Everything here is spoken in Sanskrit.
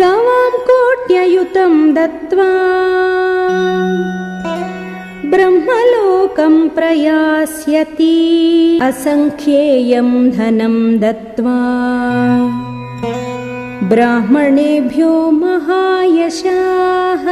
गवां कोट्ययुतं दत्त्वा ब्रह्मलोकं प्रयास्यति असङ्ख्येयं धनं दत्त्वा ब्राह्मणेभ्यो महायशाः।